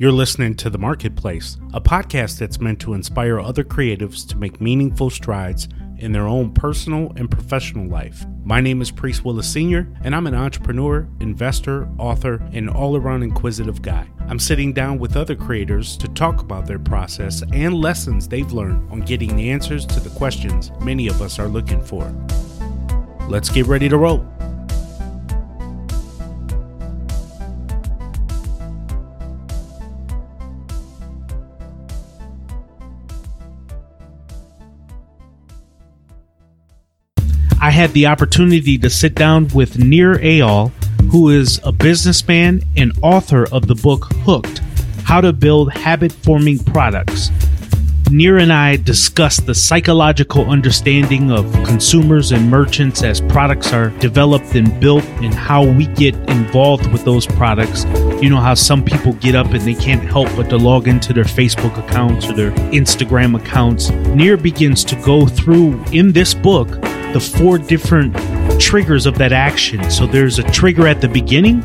You're listening to The Marketplace, a podcast that's meant to inspire other creatives to make meaningful strides in their own personal and professional life. My name is Priest Willis Sr., and I'm an entrepreneur, investor, author, and all around inquisitive guy. I'm sitting down with other creators to talk about their process and lessons they've learned on getting the answers to the questions many of us are looking for. Let's get ready to roll. Had the opportunity to sit down with Nir Eyal, who is a businessman and author of the book Hooked How to Build Habit Forming Products. Nir and I discussed the psychological understanding of consumers and merchants as products are developed and built and how we get involved with those products. You know how some people get up and they can't help but to log into their Facebook accounts or their Instagram accounts. Nir begins to go through in this book the four different triggers of that action. So there's a trigger at the beginning,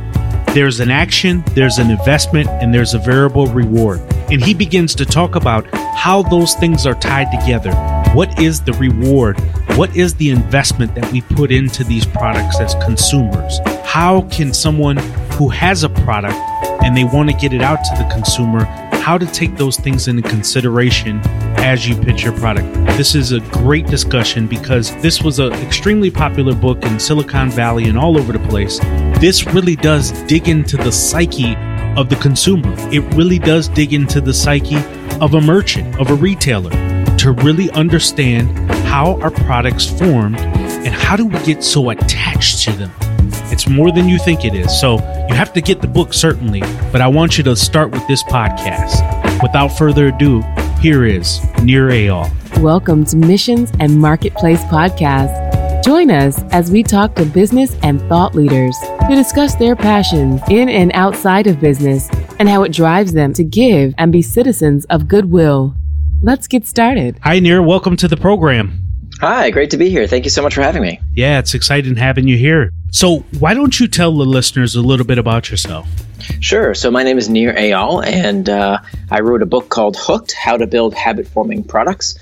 there's an action, there's an investment, and there's a variable reward. And he begins to talk about how those things are tied together. What is the reward? What is the investment that we put into these products as consumers? How can someone who has a product and they want to get it out to the consumer, how to take those things into consideration as you pitch your product. This is a great discussion because this was an extremely popular book in Silicon Valley and all over the place. This really does dig into the psyche of the consumer. It really does dig into the psyche of a merchant, of a retailer, to really understand how our products formed and how do we get so attached to them. It's more than you think it is. So you have to get the book, certainly, but I want you to start with this podcast. Without further ado, here is Nir Eyal. Welcome to Missions and Marketplace Podcast. Join us as we talk to business and thought leaders to discuss their passions in and outside of business and how it drives them to give and be citizens of goodwill. Let's get started. Hi, Nir. Welcome to the program. Hi, great to be here. Thank you so much for having me. Yeah, it's exciting having you here. So, why don't you tell the listeners a little bit about yourself? Sure. So my name is Nir Eyal, and uh, I wrote a book called Hooked: How to Build Habit-Forming Products.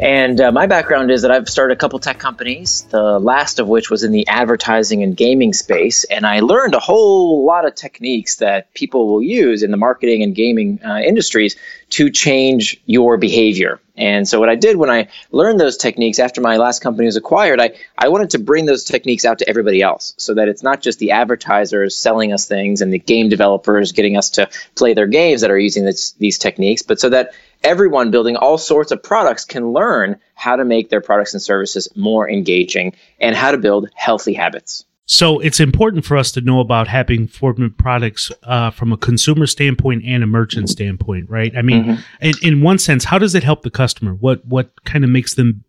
And uh, my background is that I've started a couple tech companies, the last of which was in the advertising and gaming space. And I learned a whole lot of techniques that people will use in the marketing and gaming uh, industries to change your behavior. And so, what I did when I learned those techniques after my last company was acquired, I, I wanted to bring those techniques out to everybody else so that it's not just the advertisers selling us things and the game developers getting us to play their games that are using this, these techniques, but so that everyone building all sorts of products can learn how to make their products and services more engaging and how to build healthy habits. So it's important for us to know about habit forming products uh, from a consumer standpoint and a merchant standpoint, right? I mean, mm-hmm. in, in one sense, how does it help the customer? What what kind of makes them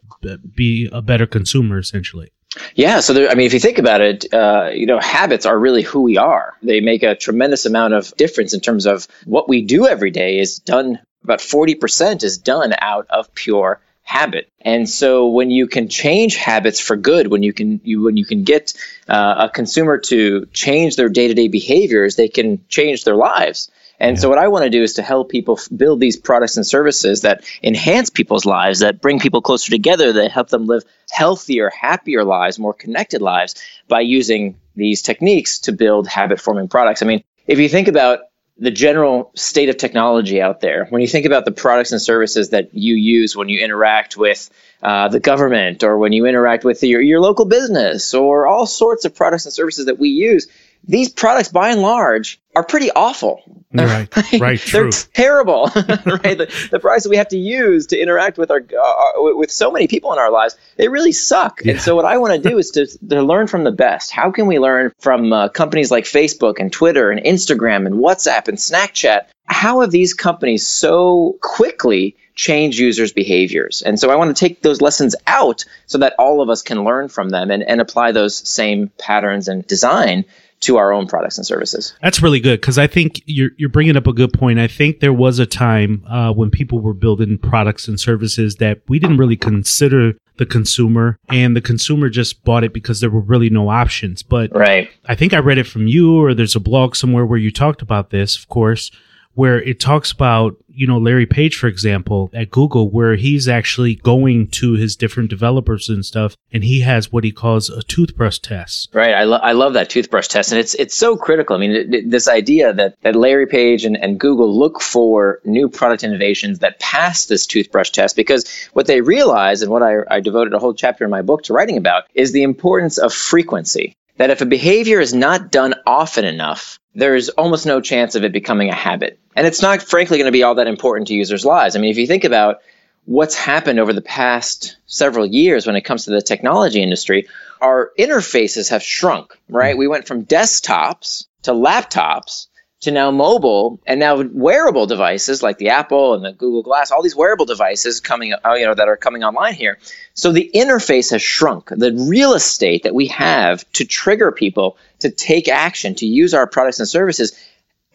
be a better consumer, essentially? Yeah, so there, I mean, if you think about it, uh, you know, habits are really who we are. They make a tremendous amount of difference in terms of what we do every day is done about 40% is done out of pure habit. And so when you can change habits for good, when you can you when you can get uh, a consumer to change their day-to-day behaviors, they can change their lives. And yeah. so what I want to do is to help people build these products and services that enhance people's lives, that bring people closer together, that help them live healthier, happier lives, more connected lives by using these techniques to build habit forming products. I mean, if you think about the general state of technology out there. When you think about the products and services that you use when you interact with uh, the government or when you interact with your, your local business or all sorts of products and services that we use, these products by and large are pretty awful. Right, right, They're terrible, right? The, the products that we have to use to interact with our uh, with so many people in our lives, they really suck. Yeah. And so, what I want to do is to, to learn from the best. How can we learn from uh, companies like Facebook and Twitter and Instagram and WhatsApp and Snapchat? How have these companies so quickly change users' behaviors? And so, I want to take those lessons out so that all of us can learn from them and, and apply those same patterns and design to our own products and services. That's really good because I think you're you're bringing up a good point. I think there was a time uh, when people were building products and services that we didn't really consider the consumer, and the consumer just bought it because there were really no options. But right, I think I read it from you, or there's a blog somewhere where you talked about this. Of course, where it talks about, you know, Larry Page, for example, at Google, where he's actually going to his different developers and stuff, and he has what he calls a toothbrush test. Right. I, lo- I love that toothbrush test. And it's it's so critical. I mean, it, it, this idea that, that Larry Page and, and Google look for new product innovations that pass this toothbrush test because what they realize, and what I, I devoted a whole chapter in my book to writing about, is the importance of frequency. That if a behavior is not done often enough, there's almost no chance of it becoming a habit. And it's not, frankly, going to be all that important to users' lives. I mean, if you think about what's happened over the past several years when it comes to the technology industry, our interfaces have shrunk, right? Hmm. We went from desktops to laptops to now mobile and now wearable devices like the Apple and the Google Glass, all these wearable devices coming, uh, you know, that are coming online here. So the interface has shrunk. The real estate that we have to trigger people to take action, to use our products and services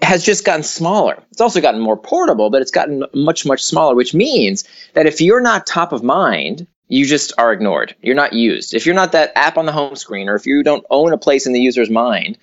has just gotten smaller. It's also gotten more portable, but it's gotten much, much smaller, which means that if you're not top of mind, you just are ignored. You're not used. If you're not that app on the home screen, or if you don't own a place in the user's mind,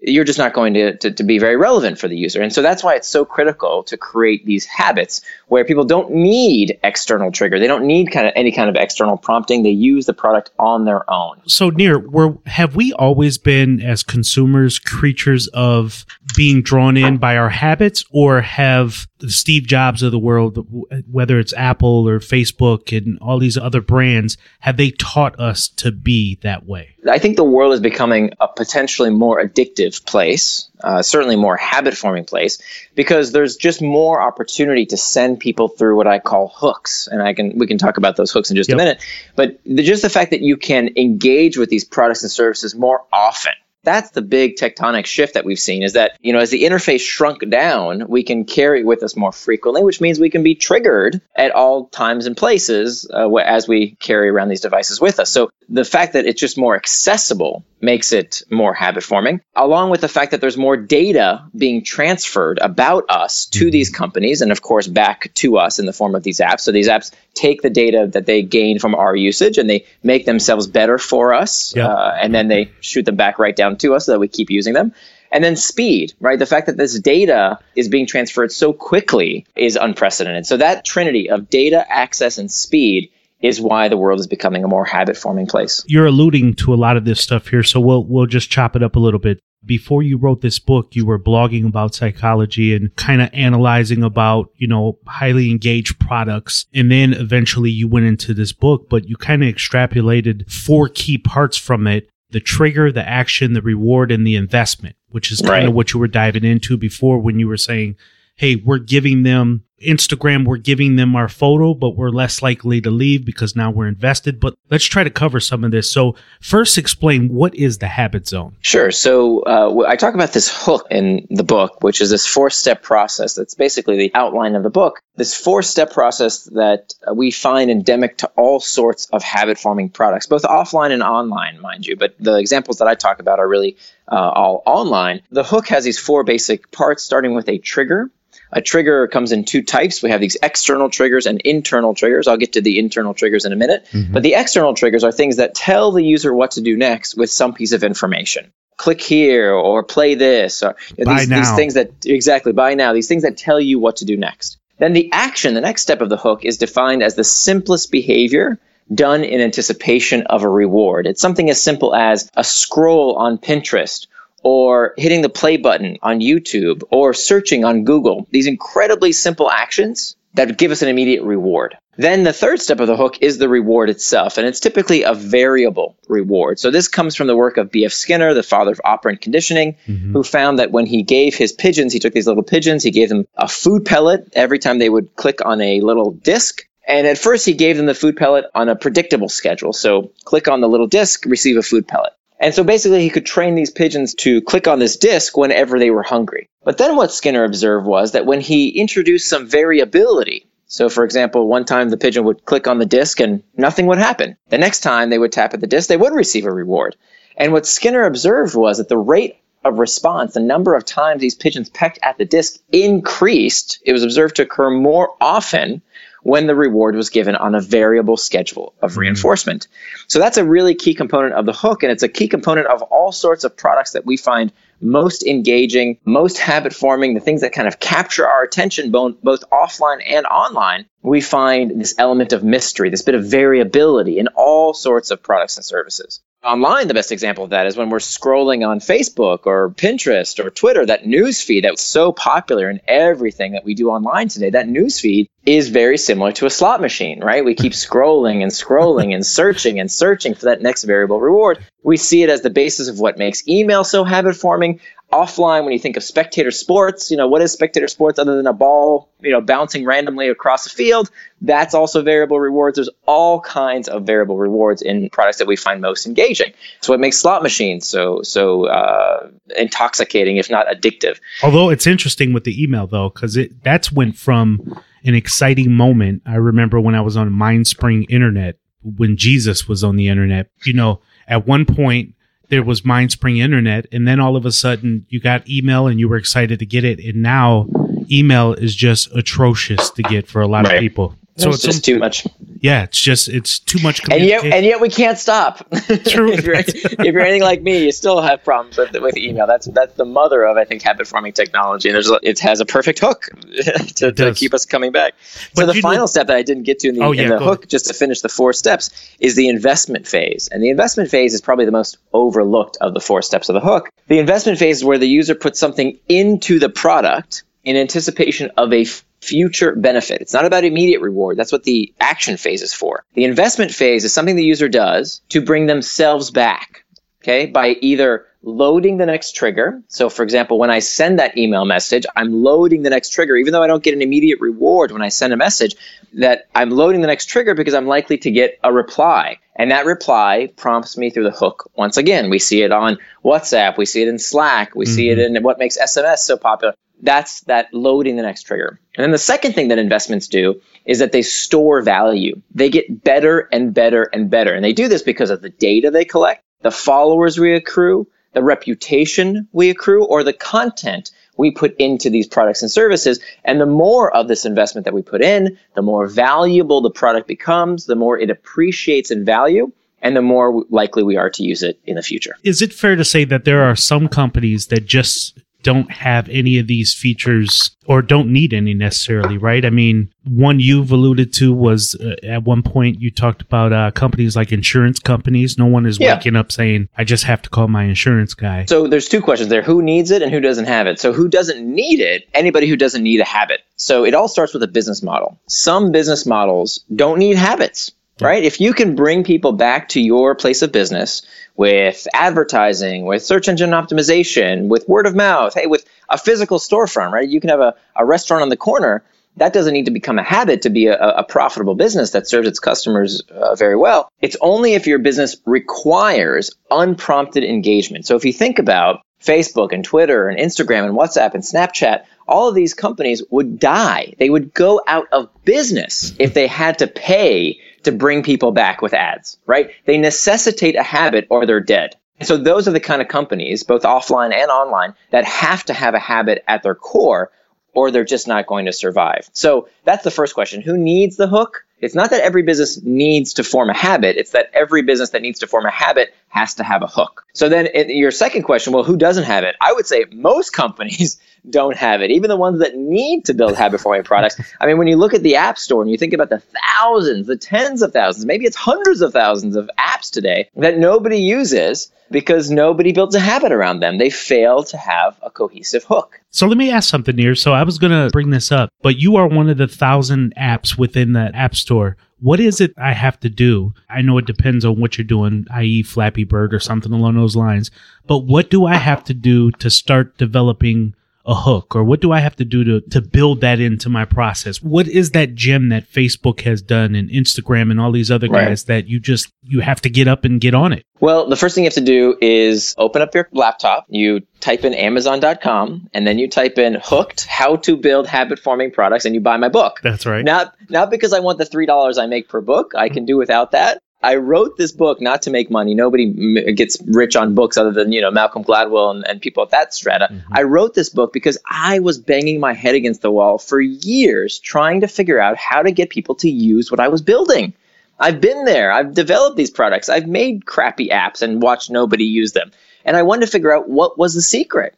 you're just not going to, to, to, be very relevant for the user. And so that's why it's so critical to create these habits where people don't need external trigger. They don't need kind of any kind of external prompting. They use the product on their own. So Nir, were have we always been as consumers creatures of being drawn in by our habits or have the Steve Jobs of the world, whether it's Apple or Facebook and all these other brands, have they taught us to be that way? I think the world is becoming a potentially more addictive place, uh, certainly more habit forming place, because there's just more opportunity to send people through what I call hooks, and I can we can talk about those hooks in just yep. a minute. But the, just the fact that you can engage with these products and services more often that's the big tectonic shift that we've seen is that you know as the interface shrunk down we can carry it with us more frequently which means we can be triggered at all times and places uh, as we carry around these devices with us so the fact that it's just more accessible makes it more habit forming, along with the fact that there's more data being transferred about us to mm-hmm. these companies and, of course, back to us in the form of these apps. So these apps take the data that they gain from our usage and they make themselves better for us. Yep. Uh, and then they shoot them back right down to us so that we keep using them. And then speed, right? The fact that this data is being transferred so quickly is unprecedented. So that trinity of data, access, and speed is why the world is becoming a more habit forming place. You're alluding to a lot of this stuff here, so we'll we'll just chop it up a little bit. Before you wrote this book, you were blogging about psychology and kind of analyzing about, you know, highly engaged products. And then eventually you went into this book, but you kind of extrapolated four key parts from it the trigger, the action, the reward, and the investment, which is kind right. of what you were diving into before when you were saying, hey, we're giving them Instagram, we're giving them our photo, but we're less likely to leave because now we're invested. But let's try to cover some of this. So, first, explain what is the habit zone? Sure. So, uh, I talk about this hook in the book, which is this four step process. That's basically the outline of the book. This four step process that we find endemic to all sorts of habit forming products, both offline and online, mind you. But the examples that I talk about are really uh, all online. The hook has these four basic parts, starting with a trigger a trigger comes in two types. We have these external triggers and internal triggers. I'll get to the internal triggers in a minute. Mm-hmm. But the external triggers are things that tell the user what to do next with some piece of information. Click here or play this or these, these things that exactly buy now, these things that tell you what to do next. Then the action, the next step of the hook, is defined as the simplest behavior done in anticipation of a reward. It's something as simple as a scroll on Pinterest or hitting the play button on YouTube or searching on Google. These incredibly simple actions that give us an immediate reward. Then the third step of the hook is the reward itself, and it's typically a variable reward. So this comes from the work of B.F. Skinner, the father of operant conditioning, mm-hmm. who found that when he gave his pigeons, he took these little pigeons, he gave them a food pellet every time they would click on a little disc. And at first, he gave them the food pellet on a predictable schedule. So click on the little disc, receive a food pellet. And so basically, he could train these pigeons to click on this disc whenever they were hungry. But then what Skinner observed was that when he introduced some variability, so for example, one time the pigeon would click on the disc and nothing would happen. The next time they would tap at the disc, they would receive a reward. And what Skinner observed was that the rate of response, the number of times these pigeons pecked at the disc increased. It was observed to occur more often when the reward was given on a variable schedule of mm-hmm. reinforcement. So that's a really key component of the hook, and it's a key component of all sorts of products that we find most engaging, most habit forming, the things that kind of capture our attention both, both offline and online, we find this element of mystery, this bit of variability in all sorts of products and services. Online, the best example of that is when we're scrolling on Facebook or Pinterest or Twitter, that news feed that's so popular in everything that we do online today, that news feed is very similar to a slot machine, right? We keep scrolling and scrolling and searching and searching for that next variable reward. We see it as the basis of what makes email so habit forming. Offline when you think of spectator sports you know what is spectator sports other than a ball you know bouncing randomly across a field? That's also variable rewards. There's all kinds of variable rewards in products that we find most engaging. So what makes slot machines so so uh, intoxicating if not addictive. Although it's interesting with the email though because it that's went from an exciting moment i remember when i was on mindspring internet when jesus was on the internet you know at one point there was Mindspring Internet, and then all of a sudden you got email and you were excited to get it, and now email is just atrocious to get for a lot right. of people. So it's, it's just too much. Yeah, it's just it's too much. And yet, and yet we can't stop. True. if, you're, if you're anything like me, you still have problems with with email. That's that's the mother of I think habit forming technology, and there's it has a perfect hook to, to keep us coming back. But so the final know, step that I didn't get to in the, oh, yeah, in the hook, ahead. just to finish the four steps, is the investment phase, and the investment phase is probably the most overlooked of the four steps of the hook. The investment phase is where the user puts something into the product in anticipation of a future benefit. It's not about immediate reward. That's what the action phase is for. The investment phase is something the user does to bring themselves back, okay, by either loading the next trigger. So, for example, when I send that email message, I'm loading the next trigger, even though I don't get an immediate reward when I send a message, that I'm loading the next trigger because I'm likely to get a reply. And that reply prompts me through the hook. Once again, we see it on WhatsApp, we see it in Slack, we mm-hmm. see it mm-hmm. in what makes SMS so popular that's that loading the next trigger. And then the second thing that investments do is that they store value. They get better and better and better. And they do this because of the data they collect, the followers we accrue, the reputation we accrue, or the content we put into these products and services. And the more of this investment that we put in, the more valuable the product becomes, the more it appreciates in value and the more likely we are to use it in the future. Is it fair to say that there are some companies that just don't have any of these features or don't need any necessarily, right? I mean, one you've alluded to was uh, at one point you talked about uh, companies like insurance companies. No one is yeah. waking up saying, I just have to call my insurance guy. So there's two questions there who needs it and who doesn't have it? So, who doesn't need it? Anybody who doesn't need a habit. So, it all starts with a business model. Some business models don't need habits right? If you can bring people back to your place of business with advertising, with search engine optimization, with word of mouth, hey, with a physical storefront, right? You can have a, a restaurant on the corner. That doesn't need to become a habit to be a, a profitable business that serves its customers uh, very well. It's only if your business requires unprompted engagement. So if you think about Facebook and Twitter and Instagram and WhatsApp and Snapchat, all of these companies would die. They would go out of business if they had to pay to bring people back with ads, right? They necessitate a habit or they're dead. So those are the kind of companies, both offline and online, that have to have a habit at their core or they're just not going to survive. So that's the first question. Who needs the hook? It's not that every business needs to form a habit. It's that every business that needs to form a habit has to have a hook. So then your second question, well, who doesn't have it? I would say most companies don't have it, even the ones that need to build habit forming products. I mean, when you look at the App Store and you think about the thousands, the tens of thousands, maybe it's hundreds of thousands of apps today that nobody uses because nobody builds a habit around them. They fail to have a cohesive hook. So let me ask something here. So I was going to bring this up, but you are one of the thousand apps within that App Store. What is it I have to do? I know it depends on what you're doing, i.e., Flappy Bird or something along those lines. But what do I have to do to start developing a hook or what do I have to do to, to build that into my process? What is that gem that Facebook has done and Instagram and all these other guys that you just, you have to get up and get on it? Well, the first thing you have to do is open up your laptop. You type in amazon.com and then you type in hooked how to build habit forming products and you buy my book. That's right. Not not because I want the $3 I make per book. I can do without that. I wrote this book not to make money. Nobody m- gets rich on books other than, you know, Malcolm Gladwell and, and people at that strata. Mm-hmm. I wrote this book because I was banging my head against the wall for years trying to figure out how to get people to use what I was building. I've been there. I've developed these products. I've made crappy apps and watched nobody use them. And I wanted to figure out what was the secret.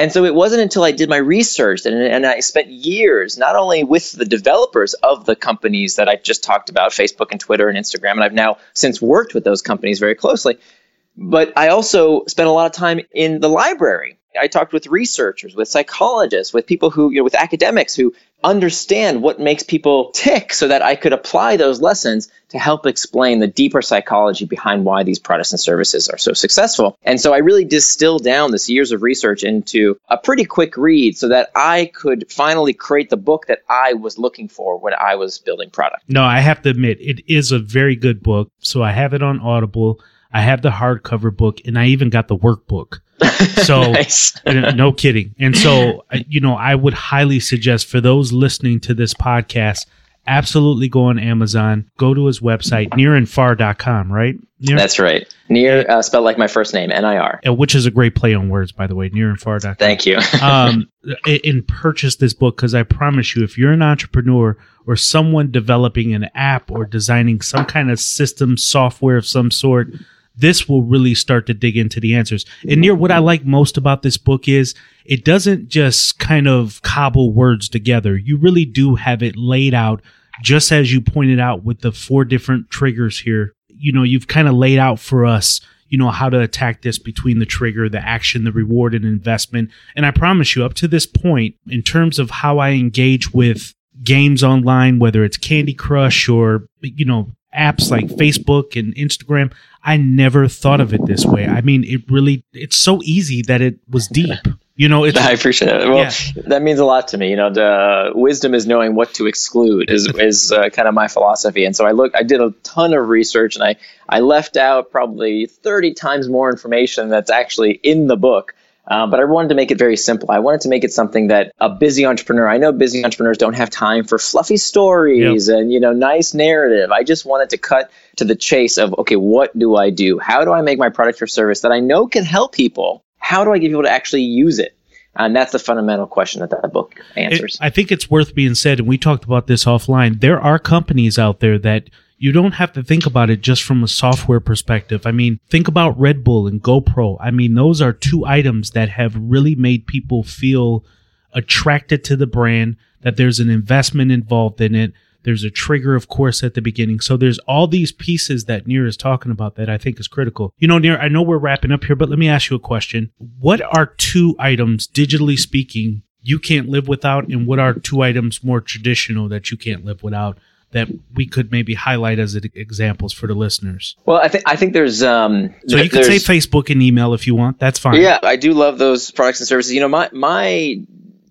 And so it wasn't until I did my research and, and I spent years not only with the developers of the companies that I just talked about, Facebook and Twitter and Instagram, and I've now since worked with those companies very closely, but I also spent a lot of time in the library. I talked with researchers, with psychologists, with people who, you know, with academics who understand what makes people tick so that I could apply those lessons to help explain the deeper psychology behind why these products and services are so successful. And so I really distilled down this years of research into a pretty quick read so that I could finally create the book that I was looking for when I was building product. No, I have to admit, it is a very good book. So I have it on Audible. I have the hardcover book and I even got the workbook. So Nice. no kidding. And so, uh, you know, I would highly suggest for those listening to this podcast, absolutely go on Amazon, go to his website, nirandfar.com, right? Near, That's right. Near, uh, spelled like my first name, N I R. uh, which is a great play on words, by the way, nirandfar.com. Thank you. um, and purchase this book because I promise you, if you're an entrepreneur or someone developing an app or designing some kind of system software of some sort, this will really start to dig into the answers. And Nir what I mm-hmm. like most about this book is it doesn't just kind of cobble words together. You really do have it laid out, just as you pointed out with the four different triggers here. You know, you've kind of laid out for us you know how to attack this between the trigger the action the reward and investment and i promise you up to this point in terms of how i engage with games online whether it's candy crush or you know apps like facebook and instagram i never thought of it this way i mean it really it's so easy that it was deep you know it's I appreciate it. Well, Yeah. that means a lot to me. You know, the wisdom is knowing what to exclude is is uh, kind of my philosophy. And so I look, I did a ton of research, and I I left out probably thirty times more information that's actually in the book. Uh, but I wanted to make it very simple. I wanted to make it something that a busy entrepreneur. I know busy entrepreneurs don't have time for fluffy stories and you know nice narrative. I just wanted to cut to the chase of okay, what do I do? How do I make my product or service that I know can help people? How do I get people to actually use it? And that's the fundamental question that that book answers. It- I think it's worth being said, and we talked about this offline. There are companies out there that you don't have to think about it just from a software perspective. I mean, think about Red Bull and GoPro. I mean, those are two items that have really made people feel attracted to the brand, that there's an investment involved in it. There's a trigger, of course, at the beginning. So there's all these pieces that Nir is talking about that I think is critical. You know, Nir, I know we're wrapping up here, but let me ask you a question. What are two items, digitally speaking, you can't live without, and what are two items more traditional that you can't live without that we could maybe highlight as examples for the listeners? well, I think I think there's um. So you could say Facebook and email if you want. That's fine. Yeah, I do love those products and services. You know, my my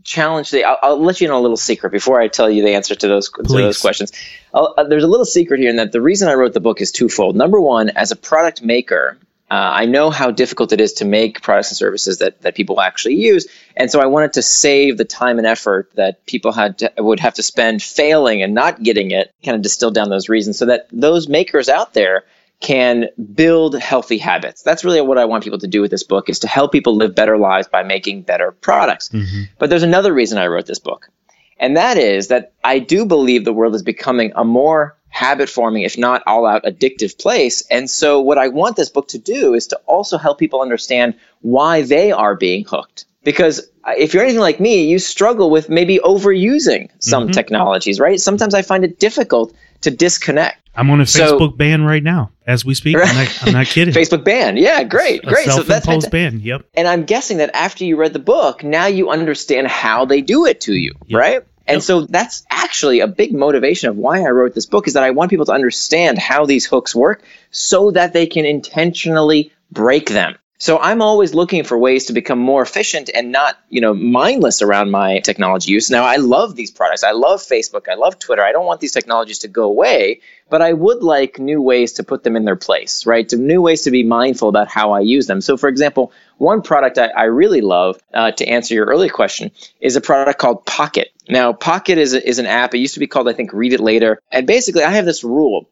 challenge today. I'll, I'll let you know a little secret before I tell you the answer to those to those questions. I'll, uh, there's a little secret here in that the reason I wrote the book is twofold. Number one, as a product maker. Uh, I know how difficult it is to make products and services that, that people actually use, and so I wanted to save the time and effort that people had to, would have to spend failing and not getting it. Kind of distill down those reasons so that those makers out there can build healthy habits. That's really what I want people to do with this book is to help people live better lives by making better products. But there's another reason I wrote this book. And that is that I do believe the world is becoming a more habit forming, if not all out addictive place. And so what I want this book to do is to also help people understand why they are being hooked. Because if you're anything like me, you struggle with maybe overusing some mm-hmm. technologies, right? Sometimes I find it difficult to disconnect. I'm on a So- Facebook ban right now as we speak. I'm not, I'm not kidding. Facebook ban. Yeah, great, a great. So that's fantastic. ban. Yep. And I'm guessing that after you read the book, now you understand how they do it to you, Yep. right? And Yep. so that's actually a big motivation of why I wrote this book is that I want people to understand how these hooks work so that they can intentionally break them. So I'm always looking for ways to become more efficient and not, you know, mindless around my technology use. Now I love these products. I love Facebook. I love Twitter. I don't want these technologies to go away, but I would like new ways to put them in their place, right? New ways to be mindful about how I use them. So for example, one product I, I really love, uh, to answer your earlier question, is a product called Pocket. Now, Pocket is, is an app. It used to be called, I think, Read It Later. And basically, I have this rule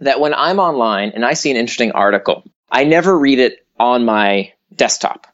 that when I'm online and I see an interesting article, I never read it on my desktop.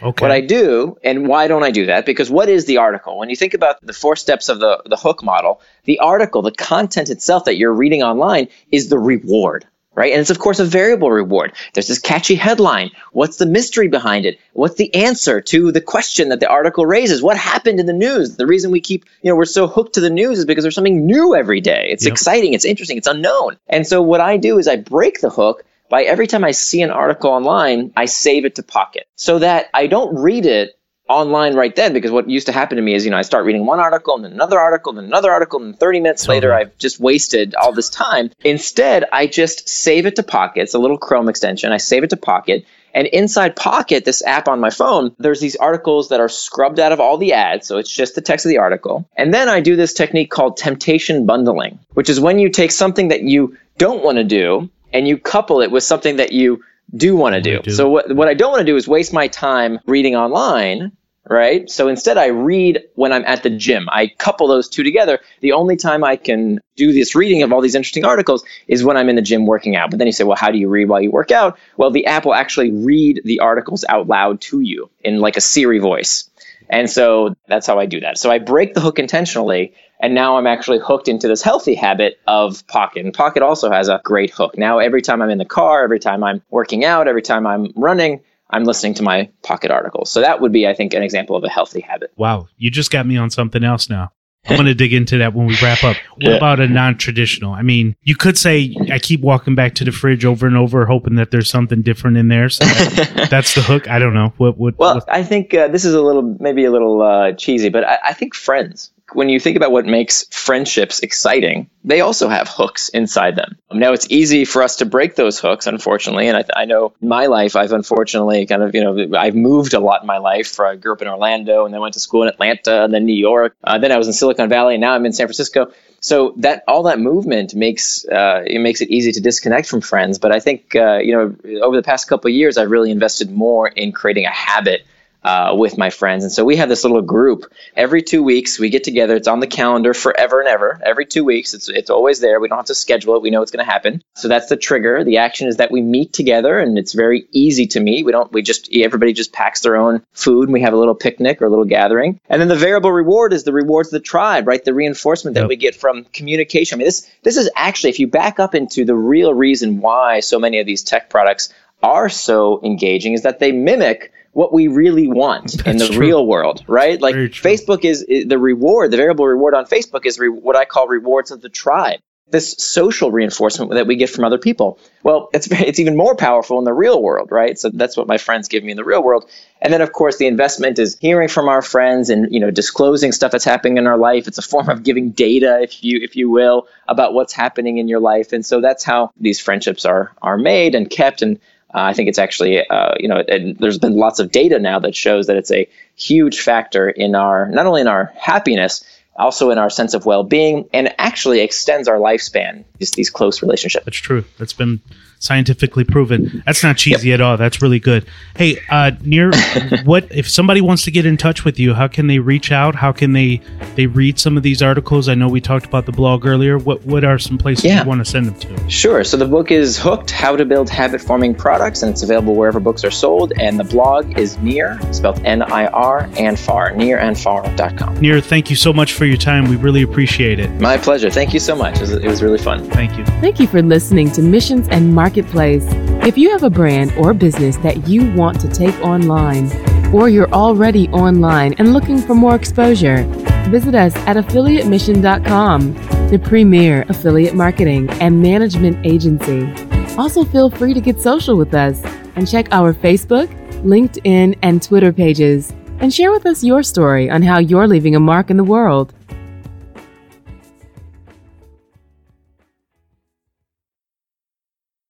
Okay. What I do, and why don't I do that? Because what is the article? When you think about the four steps of the, the hook model, the article, the content itself that you're reading online is the reward, right? And it's of course a variable reward. There's this catchy headline. What's the mystery behind it? What's the answer to the question that the article raises? What happened in the news? The reason we keep, you know, we're so hooked to the news is because there's something new every day. It's yep. exciting, it's interesting, it's unknown. And so what I do is I break the hook by every time I see an article online, I save it to Pocket so that I don't read it online right then because what used to happen to me is you know I start reading one article and then another article and then another article and 30 minutes totally. later I've just wasted all this time. Instead, I just save it to Pocket. It's a little Chrome extension. I save it to Pocket. And inside Pocket, this app on my phone, there's these articles that are scrubbed out of all the ads. So it's just the text of the article. And then I do this technique called temptation bundling, which is when you take something that you don't want to do and you couple it with something that you do want to do. do. So what, what I don't want to do is waste my time reading online right? So instead, I read when I'm at the gym. I couple those two together. The only time I can do this reading of all these interesting articles is when I'm in the gym working out. But then you say, well, how do you read while you work out? Well, the app will actually read the articles out loud to you in like a Siri voice. And so that's how I do that. So I break the hook intentionally. And now I'm actually hooked into this healthy habit of Pocket. And Pocket also has a great hook. Now, every time I'm in the car, every time I'm working out, every time I'm running, I'm listening to my pocket articles. So that would be, I think, an example of a healthy habit. Wow. You just got me on something else now. I'm going to dig into that when we wrap up. What about a non traditional? I mean, you could say I keep walking back to the fridge over and over, hoping that there's something different in there. So that, that's the hook. I don't know. What, what, well, what? I think uh, this is a little, maybe a little uh, cheesy, but I, I think friends when you think about what makes friendships exciting, they also have hooks inside them. Now, it's easy for us to break those hooks, unfortunately. And I, I know my life, I've unfortunately kind of, you know, I've moved a lot in my life. I grew up in Orlando and then went to school in Atlanta and then New York. Uh, then I was in Silicon Valley and now I'm in San Francisco. So that all that movement makes uh, it makes it easy to disconnect from friends. But I think uh, you know over the past couple of years, I've really invested more in creating a habit uh, with my friends. And so we have this little group. Every two weeks, we get together. It's on the calendar forever and ever. Every two weeks, it's, it's always there. We don't have to schedule it. We know it's going to happen. So that's the trigger. The action is that we meet together, and it's very easy to meet. We don't. We just everybody just packs their own food, and we have a little picnic or a little gathering. And then the variable reward is the rewards of the tribe, right? The reinforcement that yep. we get from communication. I mean, this this is actually, if you back up into the real reason why so many of these tech products are so engaging, is that they mimic what we really want That's in the true. real world, right? Like Facebook is, is, the reward, the variable reward on Facebook is re- what I call rewards of the tribe. This social reinforcement that we get from other people. Well, it's it's even more powerful in the real world, right? So that's what my friends give me in the real world. And then of course the investment is hearing from our friends and you know disclosing stuff that's happening in our life. It's a form of giving data, if you if you will, about what's happening in your life. And so that's how these friendships are are made and kept and uh, I think it's actually, uh, you know, there's been lots of data now that shows that it's a huge factor in our, not only in our happiness, also in our sense of well-being, and actually extends our lifespan. Just these close relationships. That's true. That's been scientifically proven. That's not cheesy yep. at all. That's really good. Hey, uh, Nir, what if somebody wants to get in touch with you? How can they reach out? How can they they read some of these articles? I know we talked about the blog earlier. What what are some places yeah. you want to send them to? Sure. So the book is Hooked: How to Build Habit Forming Products, and it's available wherever books are sold. And the blog is Nir, spelled N-I-R and Far, nirandfar.com. Nir, thank you so much for your time. We really appreciate it. My pleasure. Thank you so much. It was, it was really fun. Thank you. Thank you for listening to Missions and Marketplace. If you have a brand or business that you want to take online, or you're already online and looking for more exposure, visit us at affiliatemission.com, the premier affiliate marketing and management agency. Also, feel free to get social with us and check our Facebook, LinkedIn, and Twitter pages and share with us your story on how you're leaving a mark in the world.